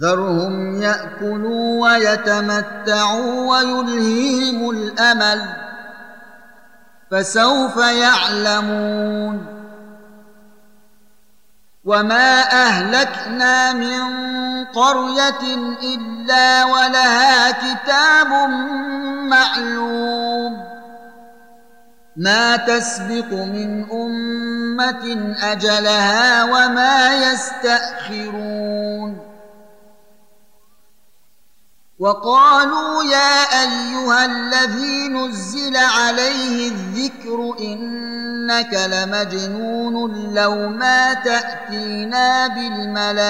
ذرهم يأكلوا ويتمتعوا ويلهيهم الأمل فسوف يعلمون وما أهلكنا من قرية إلا ولها كتاب معلوم ما تسبق من أمة أجلها وما يستأخرون وقالوا يا أيها الذي نزل عليه الذكر إنك لمجنون لو ما تأتينا بالملائكة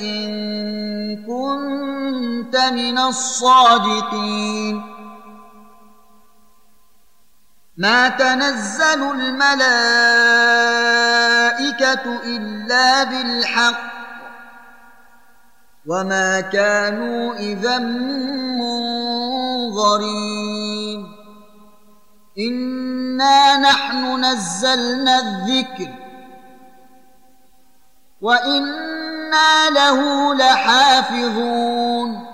إن كنت من الصادقين. ما تنزل الملائكة إلا بالحق وما كانوا اذا منظرين انا نحن نزلنا الذكر وأنا له لحافظون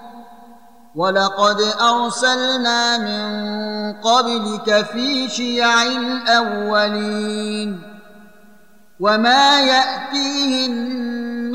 ولقد ارسلنا من قبلك في شيع الاولين وما ياتيهم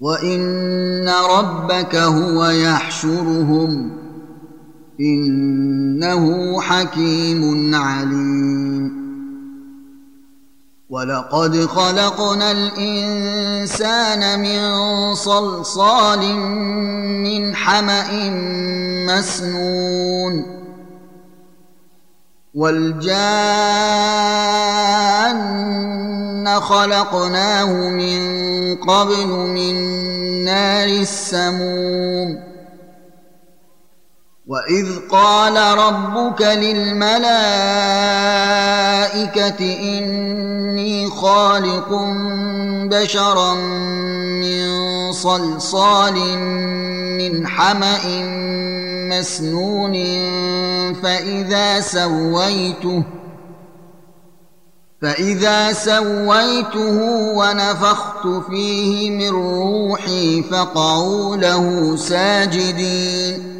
وان ربك هو يحشرهم انه حكيم عليم ولقد خلقنا الانسان من صلصال من حما مسنون والجان خلقناه من قبل من نار السموم واذ قال ربك للملائكه اني خالق بشرا من صلصال من حمأ مسنون فإذا سويته فإذا سويته ونفخت فيه من روحي فقعوا له ساجدين.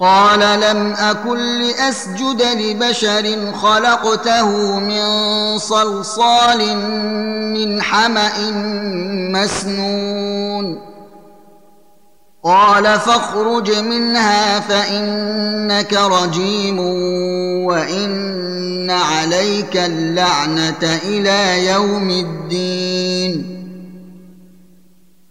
قال لم أكن لأسجد لبشر خلقته من صلصال من حمأ مسنون. قال فاخرج منها فإنك رجيم وإن عليك اللعنة إلى يوم الدين.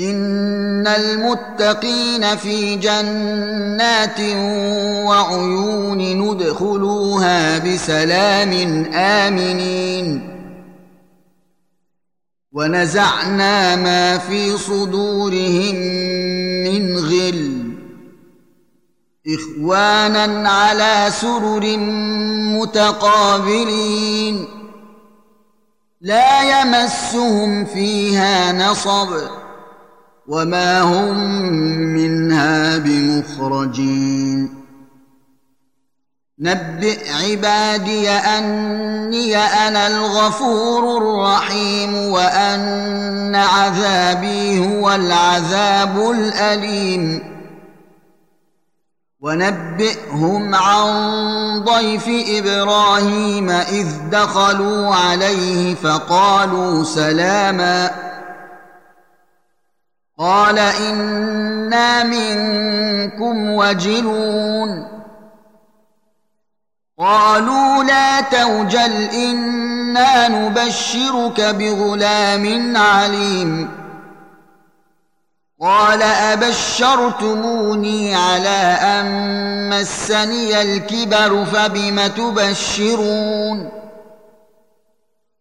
إن المتقين في جنات وعيون ندخلوها بسلام آمنين. ونزعنا ما في صدورهم من غل. إخوانا على سرر متقابلين. لا يمسهم فيها نصب. وما هم منها بمخرجين نبئ عبادي اني أنا الغفور الرحيم وان عذابي هو العذاب الاليم ونبئهم عن ضيف إبراهيم اذ دخلوا عليه فقالوا سلاما قال إنا منكم وجلون. قالوا لا توجل إنا نبشرك بغلام عليم. قال أبشرتموني على أن مسني الكبر فبم تبشرون؟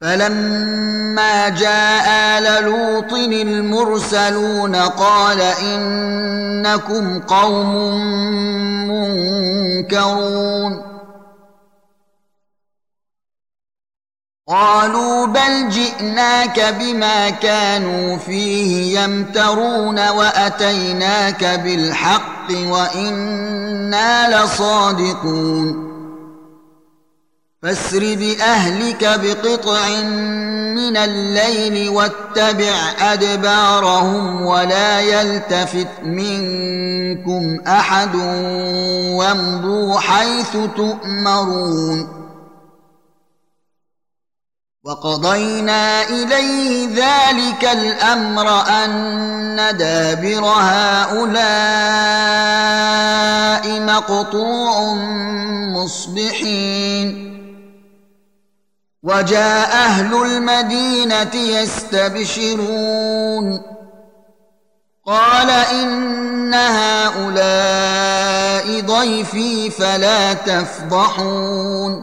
فلما جاء آل لوط المرسلون قال إنكم قوم منكرون. قالوا بل جئناك بما كانوا فيه يمترون وأتيناك بالحق وإنا لصادقون. فاسر بأهلك بقطع من الليل واتبع أدبارهم ولا يلتفت منكم أحد وامضوا حيث تؤمرون. وقضينا إليه ذلك الأمر أن دابر هؤلاء مقطوع مصبحين. وجاء أهل المدينة يستبشرون. قال إن هؤلاء ضيفي فلا تفضحون.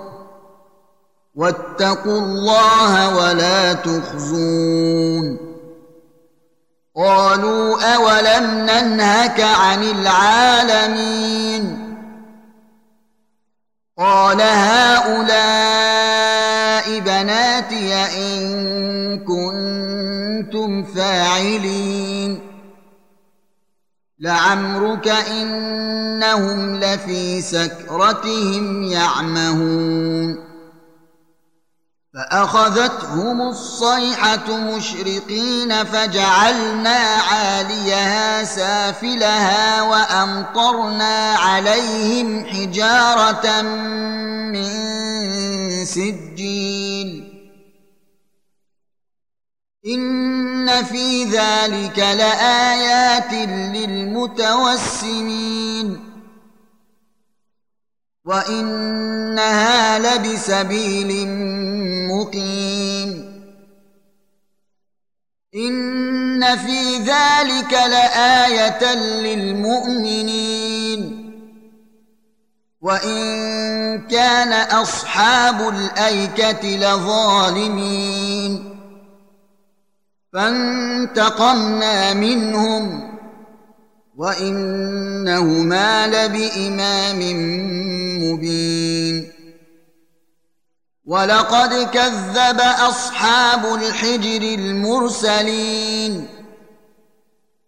واتقوا الله ولا تخزون. قالوا أولم ننهك عن العالمين؟ قال هؤلاء بناتي إن كنتم فاعلين. لعمرك إنهم لفي سكرتهم يعمهون. فأخذتهم الصيحة مشرقين فجعلنا عاليها سافلها وأمطرنا عليهم حجارة من سجيل إن في ذلك لآيات للمتوسمين. وإنها لبسبيل مقيم. إن في ذلك لآية للمؤمنين. وان كان اصحاب الايكه لظالمين فانتقمنا منهم وانهما لبامام مبين ولقد كذب اصحاب الحجر المرسلين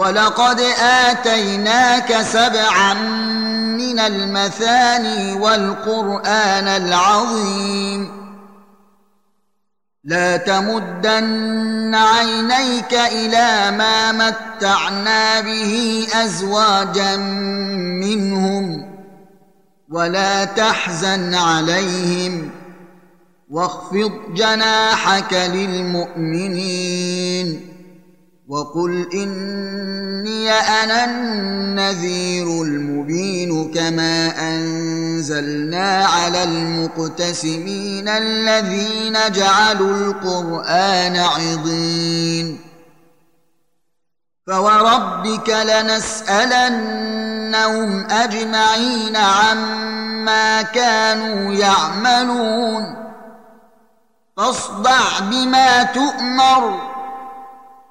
ولقد اتيناك سبعا من المثاني والقران العظيم لا تمدن عينيك إلى ما متعنا به ازواجا منهم ولا تحزن عليهم واخفض جناحك للمؤمنين وقل اني أنا النذير المبين كما انزلنا على المقتسمين الذين جعلوا القران عضين فوربك لنسالنهم اجمعين عما كانوا يعملون فاصدع بما تؤمر